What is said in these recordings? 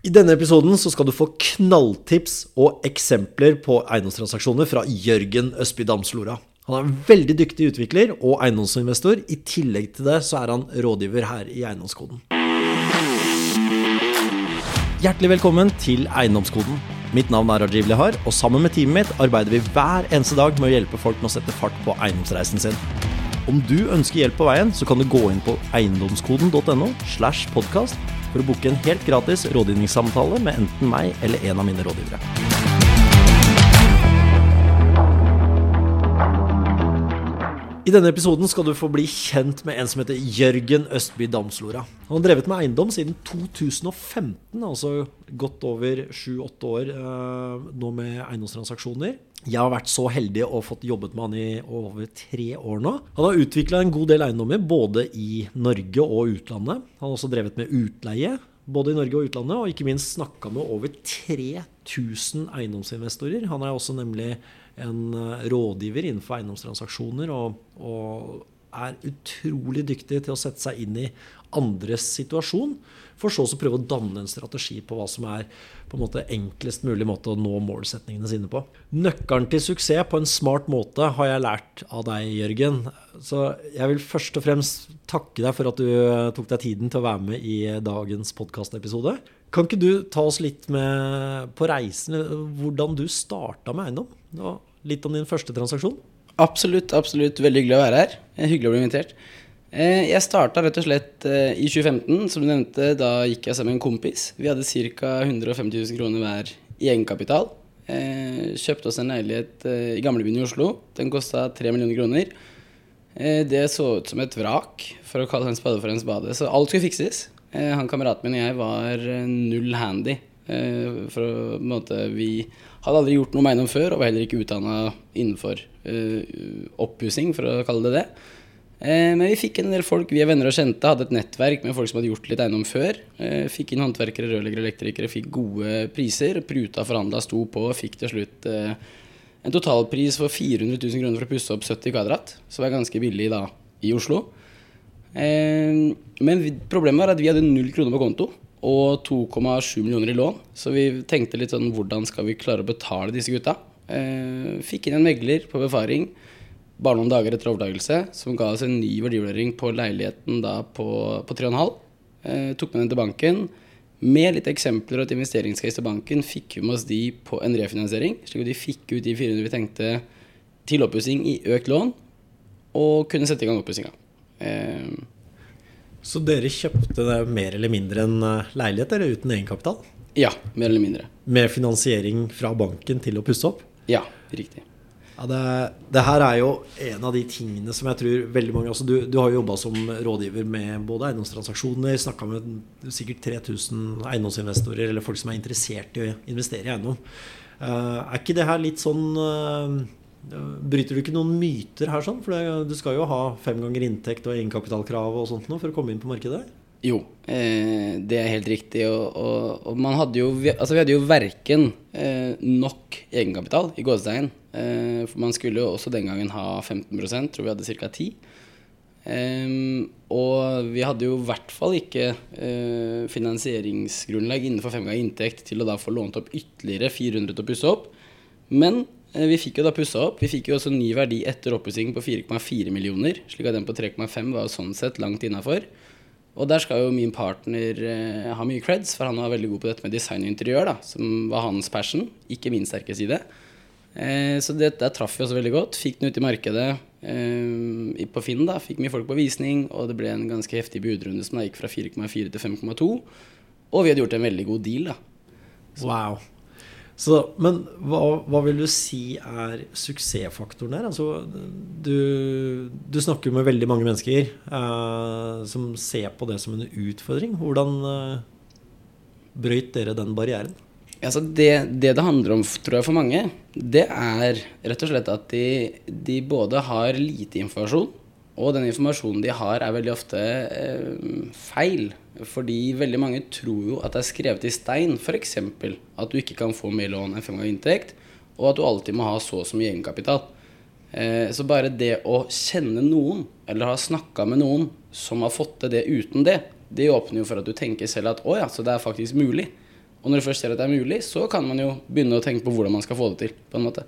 I denne episoden så skal du få knalltips og eksempler på eiendomstransaksjoner fra Jørgen Østby Damslora. Han er en veldig dyktig utvikler og eiendomsinvestor. I tillegg til det så er han rådgiver her i Eiendomskoden. Hjertelig velkommen til Eiendomskoden. Mitt navn er Rajiv Lehar, og sammen med teamet mitt arbeider vi hver eneste dag med å hjelpe folk med å sette fart på eiendomsreisen sin. Om du ønsker hjelp på veien, så kan du gå inn på eiendomskoden.no slash podkast for å booke en helt gratis rådgivningssamtale med enten meg eller en av mine rådgivere. I denne episoden skal du få bli kjent med en som heter Jørgen Østby Damslora. Han har drevet med eiendom siden 2015, altså godt over 7-8 år eh, nå med eiendomstransaksjoner. Jeg har vært så heldig og fått jobbet med han i over tre år nå. Han har utvikla en god del eiendommer både i Norge og utlandet. Han har også drevet med utleie både i Norge og utlandet, og ikke minst snakka med over 3000 eiendomsinvestorer. Han er også nemlig en eh, rådgiver innenfor eiendomstransaksjoner og, og er utrolig dyktig til å sette seg inn i andres situasjon, for så å prøve å danne en strategi på hva som er på en måte enklest mulig måte å nå målsetningene sine på. Nøkkelen til suksess på en smart måte har jeg lært av deg, Jørgen. Så jeg vil først og fremst takke deg for at du tok deg tiden til å være med i dagens podkastepisode. Kan ikke du ta oss litt med på reisen, hvordan du starta med eiendom? Litt om din første transaksjon? Absolutt. absolutt. Veldig hyggelig å være her. Hyggelig å bli invitert. Eh, jeg starta rett og slett eh, i 2015. Som du nevnte, da gikk jeg sammen med en kompis. Vi hadde ca. 150 000 kroner hver i egenkapital. Eh, kjøpte oss en leilighet i gamlebyen i Oslo. Den kosta 3 millioner kroner. Det så ut som et vrak, for å kalle en spade for en spade. Så alt skulle fikses. Han kameraten min og jeg var null handy. For å, på en måte, vi hadde aldri gjort noe med eiendom før, og var heller ikke utdanna innenfor oppussing, for å kalle det det. Uh, men vi fikk en del folk, vi er venner og kjente, hadde et nettverk med folk som hadde gjort litt eiendom før. Uh, fikk inn håndverkere, rørleggere, elektrikere, fikk gode priser. Pruta forhandla, sto på, fikk til slutt uh, en totalpris for 400 000 kroner for å pusse opp 70 kvadrat. Som er ganske billig da i Oslo. Men problemet var at vi hadde null kroner på konto og 2,7 millioner i lån. Så vi tenkte litt sånn hvordan skal vi klare å betale disse gutta? Fikk inn en megler på befaring bare noen dager etter overtakelse, som ga oss en ny verdivurdering på leiligheten da på, på 3,5. Eh, tok med den til banken. Med litt eksempler og et investeringscase til banken fikk vi med oss de på en refinansiering. Slik at de fikk ut de 400 vi tenkte til oppussing i økt lån, og kunne sette i gang oppussinga. Eh, så dere kjøpte det mer eller mindre en eh, leilighet eller uten egenkapital? Ja, mer eller mindre. Med finansiering fra banken til å pusse opp? Ja, riktig. Ja, det, det, her er jo en av de tingene som jeg tror veldig mange altså Du, du har jo jobba som rådgiver med både eiendomstransaksjoner, snakka med sikkert 3000 eiendomsinvestorer eller folk som er interessert i å investere i eiendom. Uh, er ikke det her litt sånn uh, Bryter du ikke noen myter her, sånn? For du skal jo ha fem ganger inntekt og egenkapitalkrav og sånt for å komme inn på markedet? Jo, eh, det er helt riktig. Og, og, og, man hadde jo Altså, vi hadde jo verken eh, nok egenkapital i gåsetegn. Eh, for man skulle jo også den gangen ha 15% tror vi hadde ca. 10 og vi hadde jo i hvert fall ikke finansieringsgrunnlag innenfor fem ganger inntekt til å da få lånt opp ytterligere 400 til å pusse opp. Men vi fikk jo da pussa opp. Vi fikk jo også ny verdi etter oppussing på 4,4 millioner. Slik at den på 3,5 var sånn sett langt innafor. Og der skal jo min partner eh, ha mye creds, for han var veldig god på dette med design og interiør, da, som var hans passion, ikke min sterke side. Eh, så det, der traff vi også veldig godt. Fikk den ut i markedet eh, på Finn. da, Fikk mye folk på visning, og det ble en ganske heftig budrunde som da gikk fra 4,4 til 5,2. Og vi hadde gjort en veldig god deal, da. Så. Wow. Så, men hva, hva, vil du si er suksessfaktoren der? Altså, du, du, snakker jo med veldig mange mennesker eh, som ser på det som en utfordring. Hvordan eh, brøyt dere den barrieren? Altså det, det, det handler om, tror jeg, for mange, det er rett og slett at de, de både har lite informasjon, og den informasjonen de har, er veldig ofte eh, feil. Fordi veldig mange tror jo at det er skrevet i stein, f.eks. at du ikke kan få mer lån enn fem ganger inntekt, og at du alltid må ha så og så mye egenkapital. Eh, så bare det å kjenne noen, eller ha snakka med noen som har fått til det uten det, det åpner jo for at du tenker selv at å ja, så det er faktisk mulig. Og når du først ser at det er mulig, så kan man jo begynne å tenke på hvordan man skal få det til. på en måte.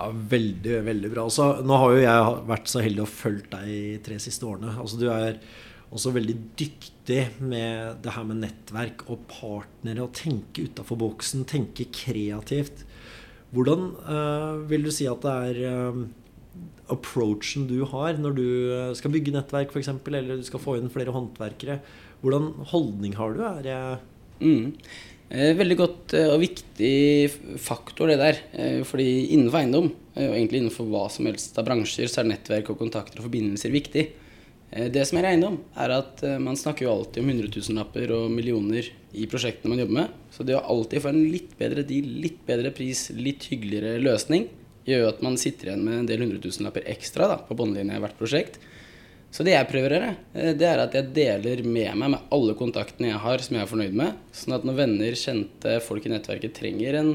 Ja, Veldig, veldig bra. Altså, nå har jo jeg vært så heldig å følge deg i tre siste årene. Altså, du er også veldig dyktig med det her med nettverk og partnere. Å tenke utafor boksen, tenke kreativt. Hvordan eh, vil du si at det er eh, approachen du har når du eh, skal bygge nettverk, f.eks., eller du skal få inn flere håndverkere? Hvordan holdning har du? Er jeg Mm. Eh, veldig godt eh, og viktig faktor, det der. Eh, fordi innenfor eiendom, og egentlig innenfor hva som helst av bransjer, så er nettverk og kontakter og forbindelser viktig. Det som er eiendom, er at man snakker jo alltid om hundretusenlapper og millioner i prosjektene man jobber med. Så det å alltid få en litt bedre deal, litt bedre pris, litt hyggeligere løsning, gjør at man sitter igjen med en del hundretusenlapper ekstra da, på båndlinja i hvert prosjekt. Så det jeg prøver å gjøre, eh, det er at jeg deler med meg med alle kontaktene jeg har som jeg er fornøyd med. Sånn at når venner, kjente folk i nettverket trenger en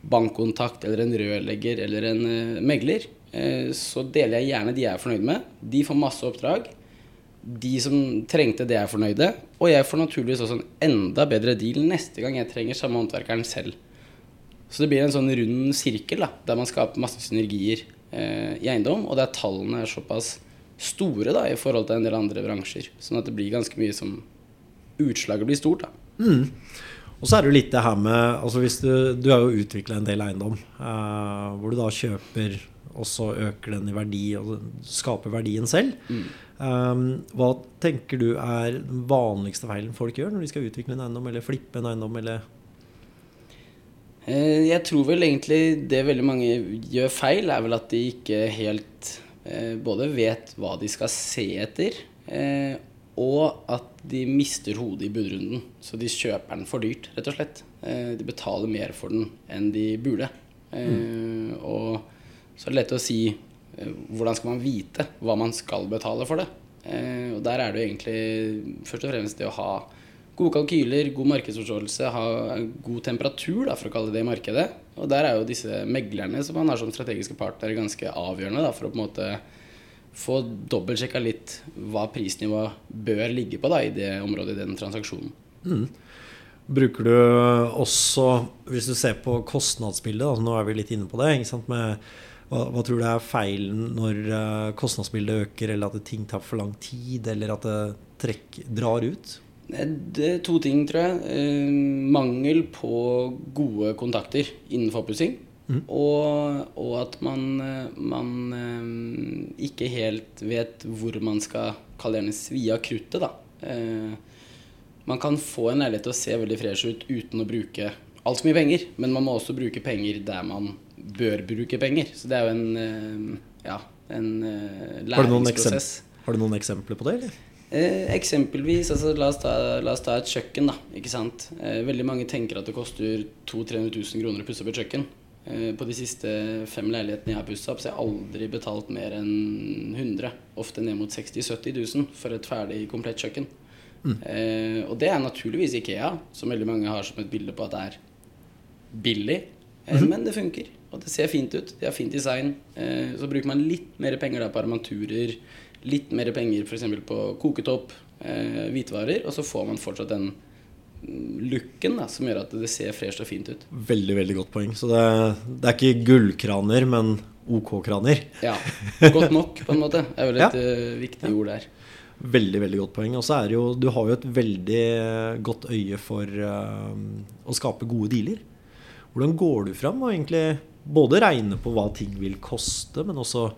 bankkontakt eller en rørlegger eller en eh, megler, eh, så deler jeg gjerne de jeg er fornøyd med. De får masse oppdrag. De som trengte det, er fornøyde. Og jeg får naturligvis også en enda bedre deal neste gang jeg trenger samme håndverkeren selv. Så det blir en sånn rund sirkel da, der man skaper masse synergier i eiendom, og der tallene er såpass store da, i forhold til en del andre bransjer. Sånn at det blir ganske mye som Utslaget blir stort, da. Og så er det jo litt det her med altså hvis Du, du har jo utvikla en del eiendom, eh, hvor du da kjøper og så øker den i verdi og skaper verdien selv. Eh, hva tenker du er den vanligste feilen folk gjør når de skal utvikle en eiendom, eller flippe en eiendom, eller Eh, Jeg tror vel egentlig det veldig mange gjør feil, er vel at de ikke helt både vet hva de skal se etter, eh, og at de mister hodet i budrunden. Så de kjøper den for dyrt, rett og slett. Eh, De betaler mer for den enn de burde. Eh, Og så er det lett å si eh, hvordan skal man vite hva man skal betale for det. Eh, Og der er det jo egentlig først og fremst det å ha gode kalkyler, god markedsforståelse, ha god temperatur, da, for å kalle det i markedet. Og der er jo disse meglerne som man har som strategiske partnere, ganske avgjørende da, for å på en måte få dobbeltsjekka litt hva prisnivået bør ligge på da, i det området, i den transaksjonen. Bruker du også, hvis du ser på kostnadsbildet, da, nå er vi litt inne på det, ikke sant, med hva, hva tror du er feilen når eh, kostnadsbildet øker, eller at ting tar for lang tid, eller at det trekk, drar ut? Eh, Det er to ting, tror jeg. Eh, mangel på gode kontakter innenfor oppussing. Og, og at man, eh, man ikke helt vet hvor man skal kalle gjerne svi av kruttet, da. Eh, man kan få en leilighet til å se veldig fresh ut uten å bruke altfor mye penger, men man må også bruke penger der man bør bruke penger. Så det er jo en, ja, en eh, Har du, læringsprosess. har du noen eksempler på det, eller? Eh, eksempelvis, altså, la, oss ta, la oss ta et kjøkken. da, ikke sant? Eh, veldig mange tenker at det koster 200 000-300 000 kroner å pusse opp et kjøkken. Eh, på de siste fem leilighetene jeg har pussa opp, så har jeg aldri betalt mer enn 100 Ofte ned mot 60 000-70 000 for et ferdig komplett kjøkken. Eh, og det er naturligvis Ikea, som veldig mange har som et bilde på at det er billig. Eh, Men det funker, og det ser fint ut. De har fint design. Eh, så bruker man litt mer penger da på armaturer, litt mer penger f.eks. på koketopp, eh, hvitevarer, og så får man fortsatt den looken da, som gjør at det ser fresh og fint ut. Veldig, veldig godt poeng. Så det, det er ikke gullkraner, men OK-kraner. Ja, Godt nok, på en måte, er vel et ja. viktig ord der. Veldig, veldig godt poeng. Og så er det jo Du har jo et veldig godt øye for uh, å skape gode dealer. Hvordan går du fram og egentlig både regne på hva ting vil koste, men også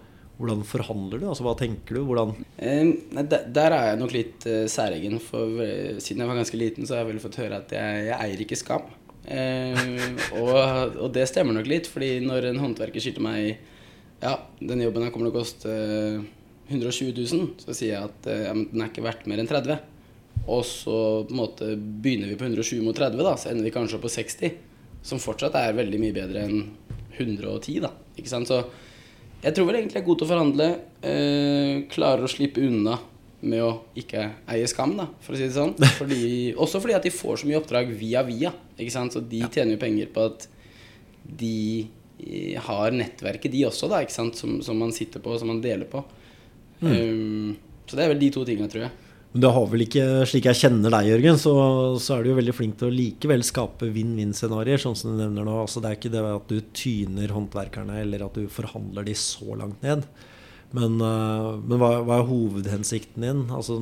hvordan forhandler du? Altså hva tenker du? Hvordan Eh, der, der er jeg nok litt eh, særegen, for eh, siden jeg var ganske liten, så har jeg vel fått høre at jeg, jeg eier ikke skam. Eh, og, og det stemmer nok litt, fordi når en håndverker til meg Ja, den jobben her kommer til å koste eh, 120 000, så sier jeg at eh, ja, den er ikke verdt mer enn 30. Og så på en måte begynner vi på 120 mot 30, da, så ender vi kanskje opp på 60. Som fortsatt er veldig mye bedre enn 110, da. Ikke sant? Så jeg tror vel egentlig jeg er god til å forhandle. Eh, klarer å slippe unna med å ikke eie skam, da, for å si det sånn. Fordi, også fordi at de får så mye oppdrag via via. Ikke sant? Så de tjener jo penger på at de eh, har nettverket, de også, da, ikke sant? Som, som man sitter på, som man deler på. Um, så det er vel de to tingene, tror jeg. Men du har vel ikke, slik jeg kjenner deg, Jørgen, så, så er du jo veldig flink til å likevel skape vinn-vinn-scenarioer, sånn som du nevner nå. Altså, det er ikke det at du tyner håndverkerne, eller at du forhandler de så langt ned. Men, uh, men hva, hva, er hovedhensikten din? Altså,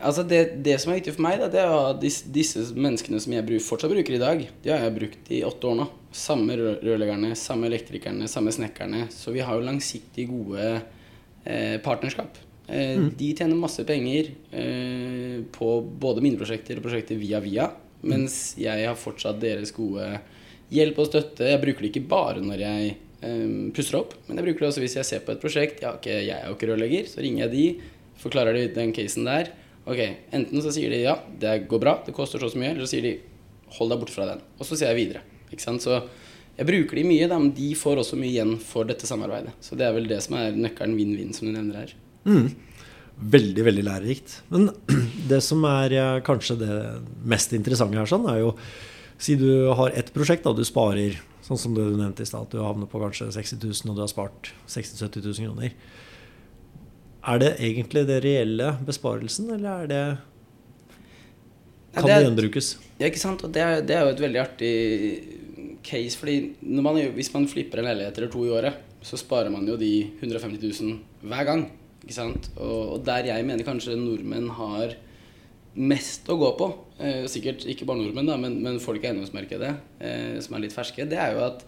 altså det, det, som er viktig for meg, da, det er at disse, disse, menneskene som jeg fortsatt bruker i dag, de har jeg brukt i åtte år nå. Samme rørleggerne, samme elektrikerne, samme snekkerne. Så vi har jo langsiktig gode eh, partnerskap. Eh, mm. De tjener masse penger eh, på både mine prosjekter og prosjekter via via. Mens mm. jeg har fortsatt deres gode hjelp og støtte. Jeg bruker det ikke bare når jeg um, pusser opp, men jeg bruker det også hvis jeg ser på et prosjekt. Ja, okay, jeg er jo ikke rørlegger, så ringer jeg de, forklarer de den casen der. Ok, Enten så sier de ja, det går bra, det koster så mye, eller så sier de hold deg borte fra den. Og så ser jeg videre. Ikke sant? Så jeg bruker de mye, da, men de får også mye igjen for dette samarbeidet. Så det er vel det som er nøkkelen vinn-vinn, som du nevner her. Mm. Veldig, veldig lærerikt. Men det som er eh, kanskje det mest interessante her, sånn, er jo Si du har ett prosjekt, da du sparer sånn som du nevnte i stad, at du havner på kanskje 60 000 og du har spart 60 000-70 000 kroner. Er det egentlig det reelle besparelsen, eller er det Kan ja, det, det gjenbrukes? Ja, ikke sant. Og det er, det er, jo et veldig artig case. fordi man, hvis man flipper en leilighet eller to i året, så sparer man jo de 150 000 hver gang. Ikke sant? Og, der jeg mener kanskje nordmenn har mest å gå på, eh, sikkert ikke bare nordmenn, da, men, men folk i eiendomsmarkedet eh, som er litt ferske, det er jo at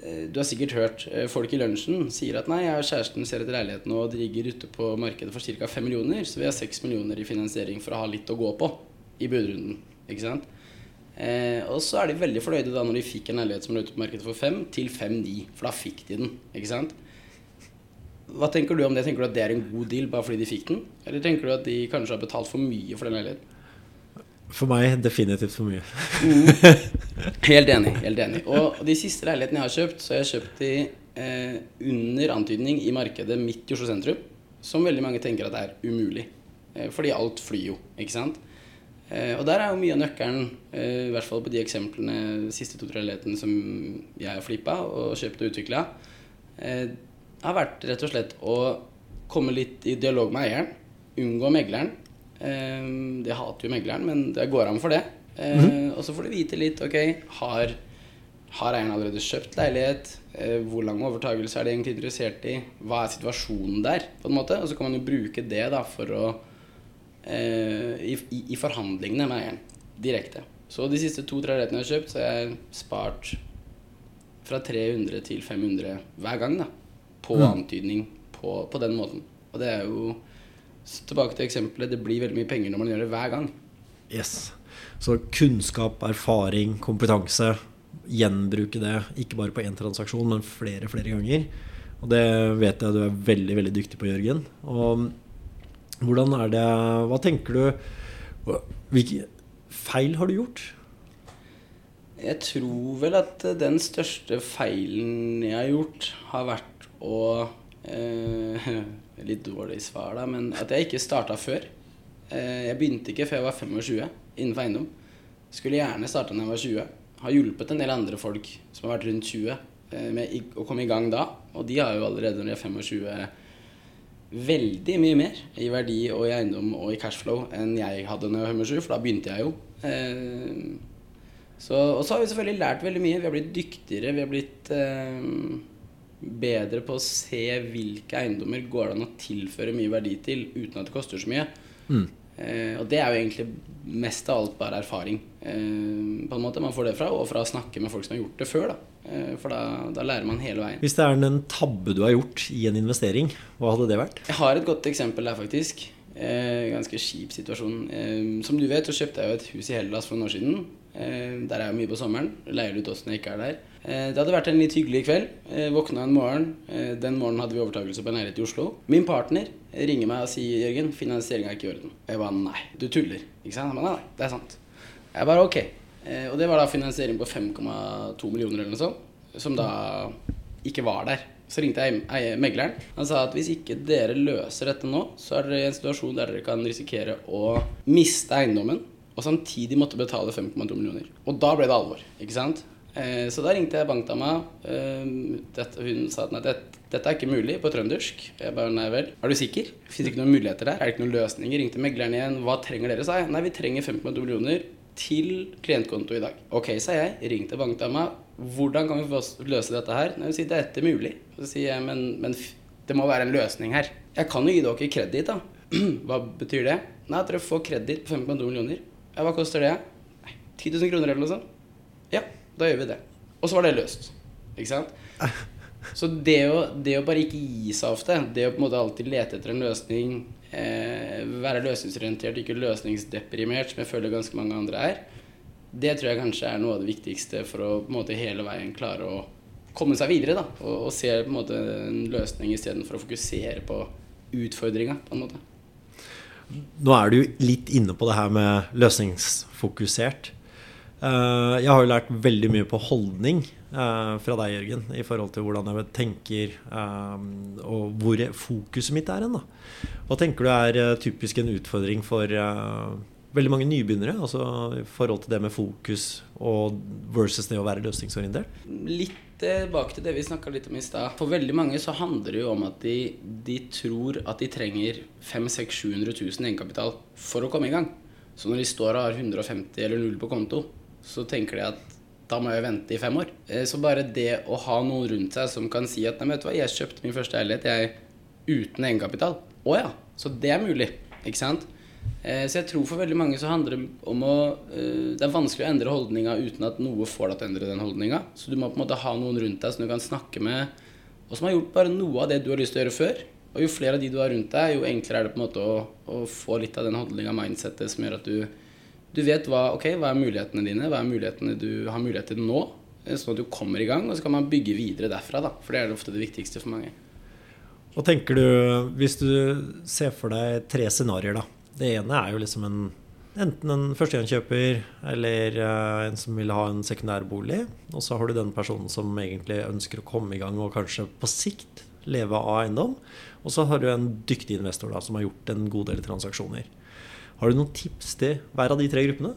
eh, du har sikkert hørt eh, folk i lunsjen sier at nei, jeg og kjæresten ser etter leilighet nå, og de ligger ute på markedet for ca. 5 millioner, så vi har 6 millioner i finansiering for å ha litt å gå på i budrunden. Ikke sant? Eh, og så er de veldig fornøyde da når de fikk en leilighet som lå ute på markedet for 5, til 5-9, for da fikk de den. ikke sant? Hva tenker du om det? Tenker du at det er en god deal bare fordi de fikk den? Eller tenker du at de kanskje har betalt for mye for den leiligheten? For meg definitivt for mye. mm. Helt enig. helt enig Og de siste leilighetene jeg har kjøpt, så har jeg kjøpt de eh, under antydning i markedet midt i Oslo sentrum. Som veldig mange tenker at det er umulig. Eh, fordi alt flyr jo, ikke sant. Eh, og der er jo mye av nøkkelen, eh, i hvert fall på de eksemplene, de siste to-tre leilighetene som jeg har flippa og kjøpt og utvikla. Eh, har vært rett og slett å komme litt i dialog med eieren. Unngå megleren. Eh, det hater jo megleren, men det går an for det. Eh, mm. Og så får du vite litt ok, har, har eieren allerede kjøpt leilighet? Eh, hvor lang overtakelse er de egentlig interessert i? Hva er situasjonen der? på en måte? Og så kan man jo bruke det da for å i, i, i forhandlingene med eieren direkte. Så de siste to-tre rettene jeg har kjøpt, så har jeg spart fra 300 til 500 hver gang. da på mm. antydning på, på, den måten. Og det er jo Tilbake til eksempelet. Det blir veldig mye penger når man gjør det hver gang. Yes. Så kunnskap, erfaring, kompetanse. Gjenbruke det ikke bare på én transaksjon, men flere flere ganger. Og det vet jeg du er veldig veldig dyktig på, Jørgen. Og hvordan er det Hva tenker du Hvilke feil har du gjort? Jeg tror vel at den største feilen jeg har gjort, har vært og eh, Litt dårlig svar, da, men at jeg ikke starta før. Eh, jeg begynte ikke før jeg var 25 innenfor eiendom. Skulle gjerne starta da jeg var 20. Har hjulpet en del andre folk som har vært rundt 20 eh, med å komme i gang da. Og de har jo allerede når de er 25 veldig mye mer i verdi og i eiendom og i cashflow enn jeg hadde når jeg var 25, for da begynte jeg jo. Eh, så, og så har vi selvfølgelig lært veldig mye. Vi har blitt dyktigere. Vi har blitt eh, bedre på å se hvilke eiendommer går det an å tilføre mye verdi til uten at det koster så mye. Mm. Eh, og det er jo egentlig mest av alt bare erfaring. Eh, på en måte Man får det fra, og fra å snakke med folk som har gjort det før. Da. Eh, for da, da, lærer man hele veien. Hvis det er en tabbe du har gjort i en investering, hva hadde det vært? Jeg har et godt eksempel der, faktisk. Eh, ganske kjip situasjon. Eh, som du vet, så kjøpte jeg jo et hus i Hellas for noen år siden. Eh, der er jeg mye på sommeren. Leier ut oss når jeg ikke er der. Eh, det hadde vært en litt hyggelig kveld. Eh, våkna en morgen. Den morgenen hadde vi overtakelse på en leilighet i Oslo. Min partner ringer meg og sier Jørgen, finansieringa er ikke i orden. Jeg bare nei, du tuller. Ikke sant? Han bare, nei, det er sant. Jeg bare ok. Og det var da finansiering på 5,2 millioner eller noe sånt. Som da ikke var der. Så ringte jeg megleren. Han sa at hvis ikke dere løser dette nå, så er dere i en situasjon der dere kan risikere å miste eiendommen og samtidig måtte betale 5,2 millioner. Og da ble det alvor. ikke sant? Eh, så da ringte jeg bankdama. Eh, dette, hun sa at nei, dette er ikke mulig på trøndersk. Jeg bare nei vel. Er du sikker? Fins ikke noen muligheter der? Er det ikke noen løsninger? Ringte megleren igjen. Hva trenger dere? sa jeg. Nei, vi trenger 5,2 millioner til klientkonto i dag. Ok, sa jeg. Ringte bankdama. Hvordan kan vi få løse dette her? Nei, hun sier dette er mulig. Så sier jeg men, men det må være en løsning her. Jeg kan jo gi dere kreditt, da. Hva betyr det? Nei, at dere får kreditt på 5,2 millioner. Ja, hva koster det? Nei, 10 000 kroner eller noe sånt. Ja, da gjør vi det. Og så var det løst. Ikke sant? Så det å, det å bare ikke gi seg ofte, det å på en måte alltid lete etter en løsning, eh, være løsningsorientert, ikke løsningsdeprimert, som jeg føler ganske mange andre er, det tror jeg kanskje er noe av det viktigste for å på en måte hele veien klare å komme seg videre. da, Og, og se på en måte en løsning istedenfor å fokusere på utfordringa. på en måte. Nå er du litt inne på det her med løsningsfokusert. Eh, jeg har jo lært veldig mye på holdning eh, fra deg, Jørgen, i forhold til hvordan jeg tenker eh, og hvor fokuset mitt er hen. Hva tenker du er typisk en utfordring for veldig mange nybegynnere? Altså i forhold til det med fokus og versus det å være løsningsorientert? Litt tilbake til det vi snakka litt om i stad. For veldig mange så handler det jo om at de, de tror at de trenger 500 700 000 egenkapital for å komme i gang. Så når de står og har 150 eller 0 på konto, så tenker de at da må jeg vente i fem år. Eh, så bare det å ha noen rundt seg som kan si at nei, vet du hva, jeg kjøpte min første leilighet jeg uten egenkapital. Å ja, så det er mulig. Ikke sant? Eh, så jeg tror for veldig mange så handler det om å eh, Det er vanskelig å endre holdninga uten at noe får deg til å endre den holdninga. Så du må på en måte ha noen rundt deg som du kan snakke med, og som har gjort bare noe av det du har lyst til å gjøre før. Og jo flere av de du har rundt deg, jo enklere er det på en måte å, å få litt av den holdninga, mindsettet, som gjør at du du vet hva, okay, hva er mulighetene dine, hva er mulighetene du har mulighet til nå. Eh, sånn at du kommer i gang, og så kan man bygge videre derfra. Da, for det er ofte det viktigste for mange. Hva tenker du, hvis du ser for deg tre scenarioer, da. Det ene er jo liksom en Enten en førstegangskjøper eller uh, en som vil ha en sekundærbolig. Og så har du den personen som egentlig ønsker å komme i gang og kanskje på sikt leve av eiendom. Og så har du en dyktig investor da, som har gjort en god del transaksjoner. Har du noen tips til hver av de tre gruppene?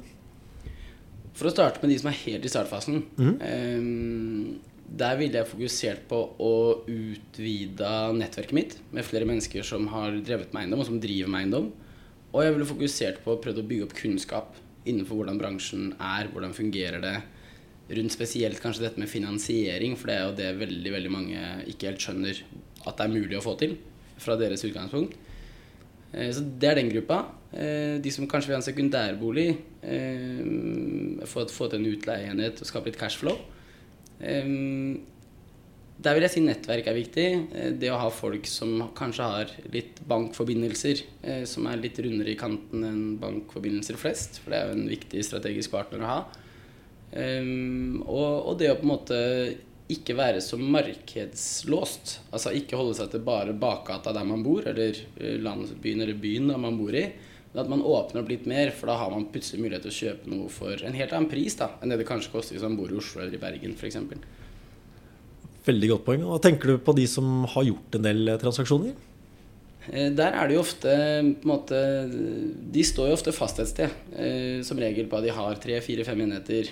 For å starte med de som er helt i startfasen. Mm. Um, der ville jeg fokusert på å utvide nettverket mitt med flere mennesker som har drevet med eiendom, og som driver med eiendom. Og jeg ville fokusert på å prøve å bygge opp kunnskap innenfor hvordan bransjen er, hvordan fungerer det. Rundt spesielt kanskje dette med finansiering, for det er jo det veldig, veldig mange ikke helt skjønner at det er mulig å få til fra deres utgangspunkt. Eh, så det er den gruppa. Eh, de som kanskje vil ha en sekundærbolig, eh, få, til en utleieenhet og skape litt cashflow. Der vil jeg si nettverk er viktig. Det å ha folk som kanskje har litt bankforbindelser, som er litt rundere i kanten enn bankforbindelser flest, for det er jo en viktig strategisk partner å ha. Og, det å på en måte ikke være så markedslåst. Altså ikke holde seg til bare bakgata der man bor, eller eh, landsbyen eller byen der man bor i. Men at man åpner opp litt mer, for da har man plutselig mulighet til å kjøpe noe for en helt annen pris da, enn det det kanskje koster hvis man bor i Oslo eller i Bergen f.eks. Veldig godt poeng. Hva tenker du på de som har gjort en del transaksjoner? Eh, der er det jo ofte på en måte, De står jo ofte fast et sted. Eh, som regel på at de har tre, fire, fem enheter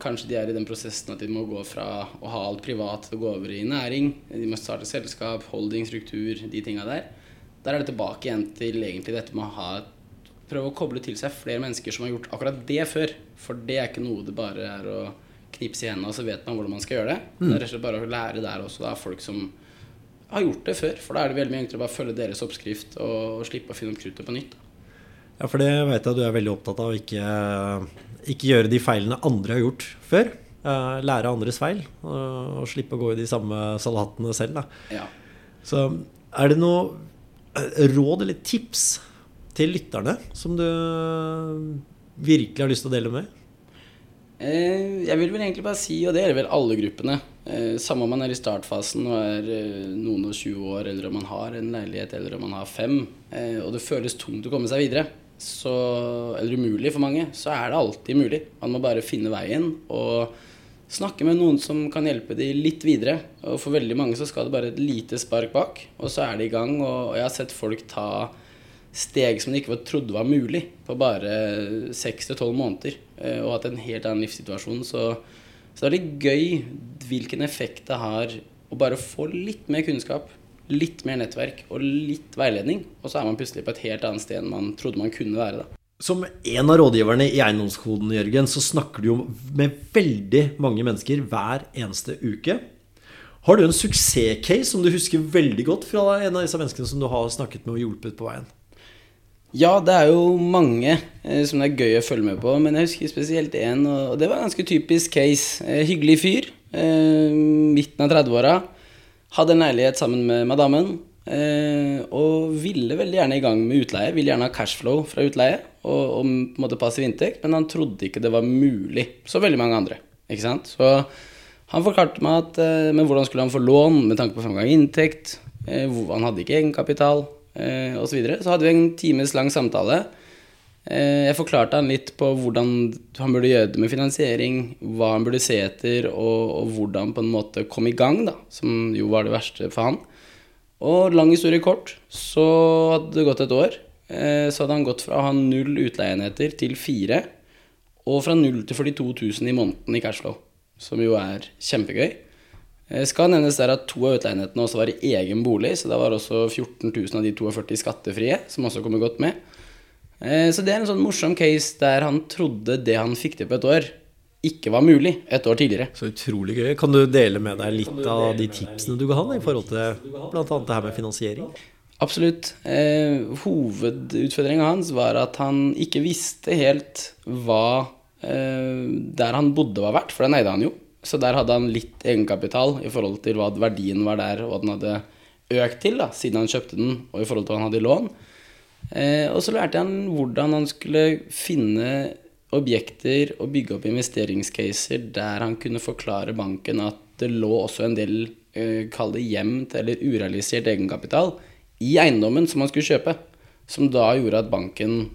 kanskje de er i den prosessen at de må gå fra å ha alt privat til å gå over i næring. De må starte selskap, holdingstruktur, de tinga der. Der er det tilbake igjen til egentlig dette med å ha prøve å koble til seg flere mennesker som har gjort akkurat det før. For det er ikke noe det bare er å knipse i hendene, så vet man hvordan man skal gjøre det. Mm. Det er rett og slett bare å lære der også. Da, folk som har gjort det før. For da er det veldig mye enklere å bare følge deres oppskrift og, slippe å finne opp kruttet på nytt. Ja, for det vet jeg du er veldig opptatt av. Ikke ikke gjøre de feilene andre har gjort før. Uh, lære andres feil og, og, slippe å gå i de samme salatene selv. Ja. Så er det noe eh, råd eller tips til lytterne som du virkelig har lyst til å dele med? Eh, jeg vil vel egentlig bare si, og det gjelder vel alle gruppene eh, Samme om man er i startfasen og er eh, noen og 20 år, eller om man har en leilighet, eller om man har fem, og det føles tungt å komme seg videre, så, eller umulig for mange, så er det alltid mulig. Man må bare finne veien og snakke med noen som kan hjelpe de litt videre. Og for veldig mange så skal det bare et lite spark bak, og så er de i gang. Og jeg har sett folk ta steg som de ikke trodde var mulig, på bare seks til tolv måneder. Eh, og hatt en helt annen livssituasjon. Så, Så det er litt gøy hvilken effekt det har å bare få litt mer kunnskap, litt mer nettverk og litt veiledning, og så er man plutselig på et helt annet sted enn man trodde man kunne være. da. Som en av rådgiverne i Eiendomskoden, Jørgen, så snakker du jo med veldig mange mennesker hver eneste uke. Har du en suksesscase som du husker veldig godt fra en av disse menneskene som du har snakket med og hjulpet på veien? Ja, det er jo mange eh, som det er gøy å følge med på, men jeg husker spesielt én, og det var en ganske typisk case. Eh, hyggelig fyr, eh, midten av 30-åra. Hadde en leilighet sammen med madammen. Eh, og ville veldig gjerne i gang med utleie. Ville gjerne ha cashflow fra utleie og, og på en måte passiv inntekt, men han trodde ikke det var mulig. Så veldig mange andre. Ikke sant? Så han forklarte meg at eh, men hvordan skulle han få lån med tanke på fremgang inntekt. Eh, han hadde ikke egenkapital eh, osv. Så, så hadde vi en times lang samtale. Eh, jeg forklarte han litt på hvordan han burde gjøre det med finansiering, hva han burde se etter, og, og hvordan på en måte kom i gang, da, som jo var det verste for han. Og lang historie kort, så hadde det gått et år. Eh, så hadde han gått fra å ha null utleieenheter til fire. Og fra null til 42 000 i måneden i cashflow, som jo er kjempegøy. Eh, skal nevnes der at to av utleienhetene også var i egen bolig, så da var også 14 000 av de 42 skattefrie, som også kommer godt med. Eh, så det er en sånn morsom case der han trodde det han fikk til på et år, ikke var mulig et år tidligere. Så utrolig gøy. Kan du dele med deg litt av de tipsene du ga han i forhold til bl.a. det her med finansiering? Absolutt. Eh, hovedutfordringa hans var at han ikke visste helt hva eh, der han bodde var verdt, for den eide han jo. Så der hadde han litt egenkapital i forhold til hva verdien var der, og hva den hadde økt til da, siden han kjøpte den, og i forhold til hva han hadde i lån. Eh, og så lærte han hvordan han skulle finne objekter og bygge opp investeringscaser der han kunne forklare banken at det lå også en del eh, kall det gjemt eller urealisert egenkapital i eiendommen som han skulle kjøpe. Som da gjorde at banken,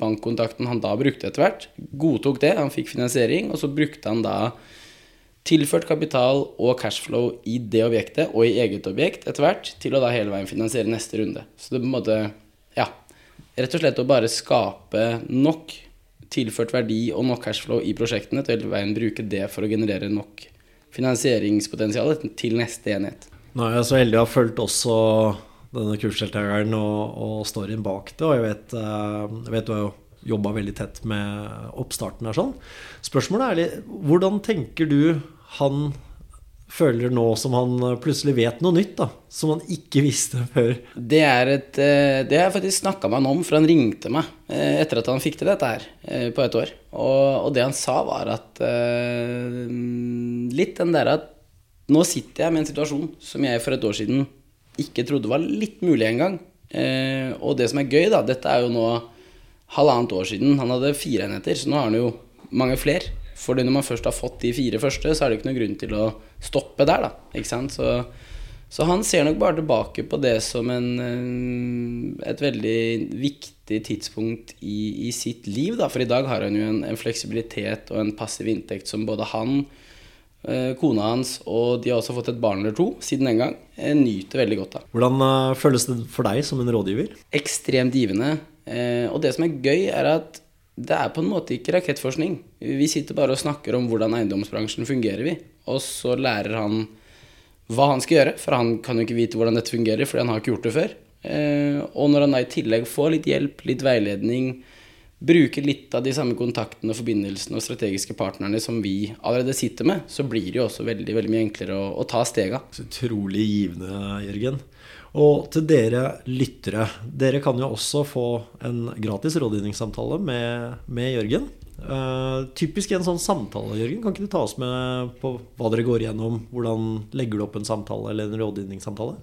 bankkontakten han da brukte etter hvert, godtok det. Han fikk finansiering, og så brukte han da tilført kapital og cashflow i det objektet og i eget objekt etter hvert til å da hele veien finansiere neste runde. Så det på en måte, ja, rett og slett å bare skape nok tilført verdi og nok cashflow i prosjektene til hele veien bruke det for å generere nok finansieringspotensial til neste enhet. Nå er jeg så heldig å ha fulgt også denne kursdeltakeren og, og storyen bak det, og jeg vet, eh, jeg vet du har jo jobba veldig tett med oppstarten her sånn. Spørsmålet er litt hvordan tenker du han føler nå som han plutselig vet noe nytt, da, som han ikke visste før? Det er et eh, Det har jeg faktisk snakka med han om, for han ringte meg eh, etter at han fikk til dette her på et år. Og, og det han sa, var at Litt den der at nå sitter jeg med en situasjon som jeg for et år siden ikke trodde var litt mulig engang. Eh, og det som er gøy, da Dette er jo nå halvannet år siden. Han hadde fire enheter, så nå har han jo mange flere. For når man først har fått de fire første, så er det ikke noen grunn til å stoppe der, da. Ikke sant? Så, så han ser nok bare tilbake på det som en, et veldig viktig tidspunkt i, i, sitt liv, da. For i dag har han jo en, en fleksibilitet og en passiv inntekt som både han Eh, kona hans og de har også fått et barn eller to siden den gang. Jeg nyter veldig godt av. Hvordan uh, føles det for deg som en rådgiver? Ekstremt givende. Og det som er gøy, er at det er på en måte ikke rakettforskning. Vi sitter bare og snakker om hvordan eiendomsbransjen fungerer, vi. Og så lærer han hva han skal gjøre, for han kan jo ikke vite hvordan dette fungerer, fordi han har ikke gjort det før. Og når han da i tillegg får litt hjelp, litt veiledning, bruker litt av de samme kontaktene, forbindelsene og strategiske partnerne som vi allerede sitter med, så blir det jo også veldig, veldig mye enklere å, å ta stega. Så utrolig givende, Jørgen. Og til dere lyttere, dere kan jo også få en gratis rådgivningssamtale med, med Jørgen. Uh, typisk i en sånn samtale, Jørgen, kan ikke du ta oss med på hva dere går igjennom? Hvordan legger du opp en samtale eller en rådgivningssamtale?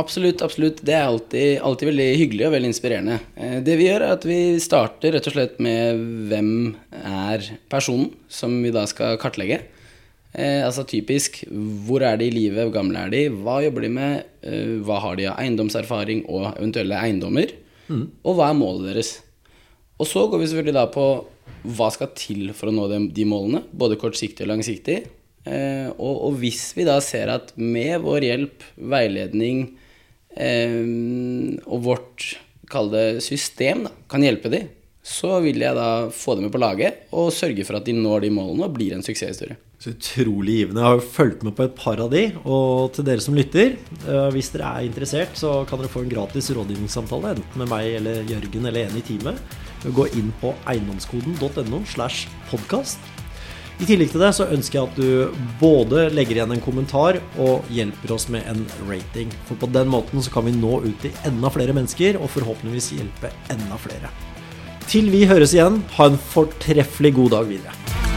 Absolutt. absolutt. Det er alltid, alltid, veldig hyggelig og veldig inspirerende. Eh, det vi gjør, er at vi starter rett og slett med hvem er personen som vi da skal kartlegge. Eh, altså typisk hvor er de i livet, hvor gamle er de, hva jobber de med, eh, hva har de av eiendomserfaring og eventuelle eiendommer, mm. og hva er målet deres. Og så går vi selvfølgelig da på hva skal til for å nå de, de målene, både kortsiktig og langsiktig. Eh, og, og, hvis vi da ser at med vår hjelp, veiledning, og vårt kall det system da, kan hjelpe dem, så vil jeg da få dem med på laget og sørge for at de når de målene og blir en suksesshistorie. Så utrolig givende. Jeg har jo fulgt med på et par av de. Og til dere som lytter, eh, hvis dere er interessert, så kan dere få en gratis rådgivningssamtale, enten med meg eller Jørgen eller en i teamet. Gå inn på eiendomskoden.no slash podkast. I tillegg til det så ønsker jeg at du både legger igjen en kommentar og hjelper oss med en rating. For på den måten så kan vi nå ut til enda flere mennesker og forhåpentligvis hjelpe enda flere. Til vi høres igjen, ha en fortreffelig god dag videre.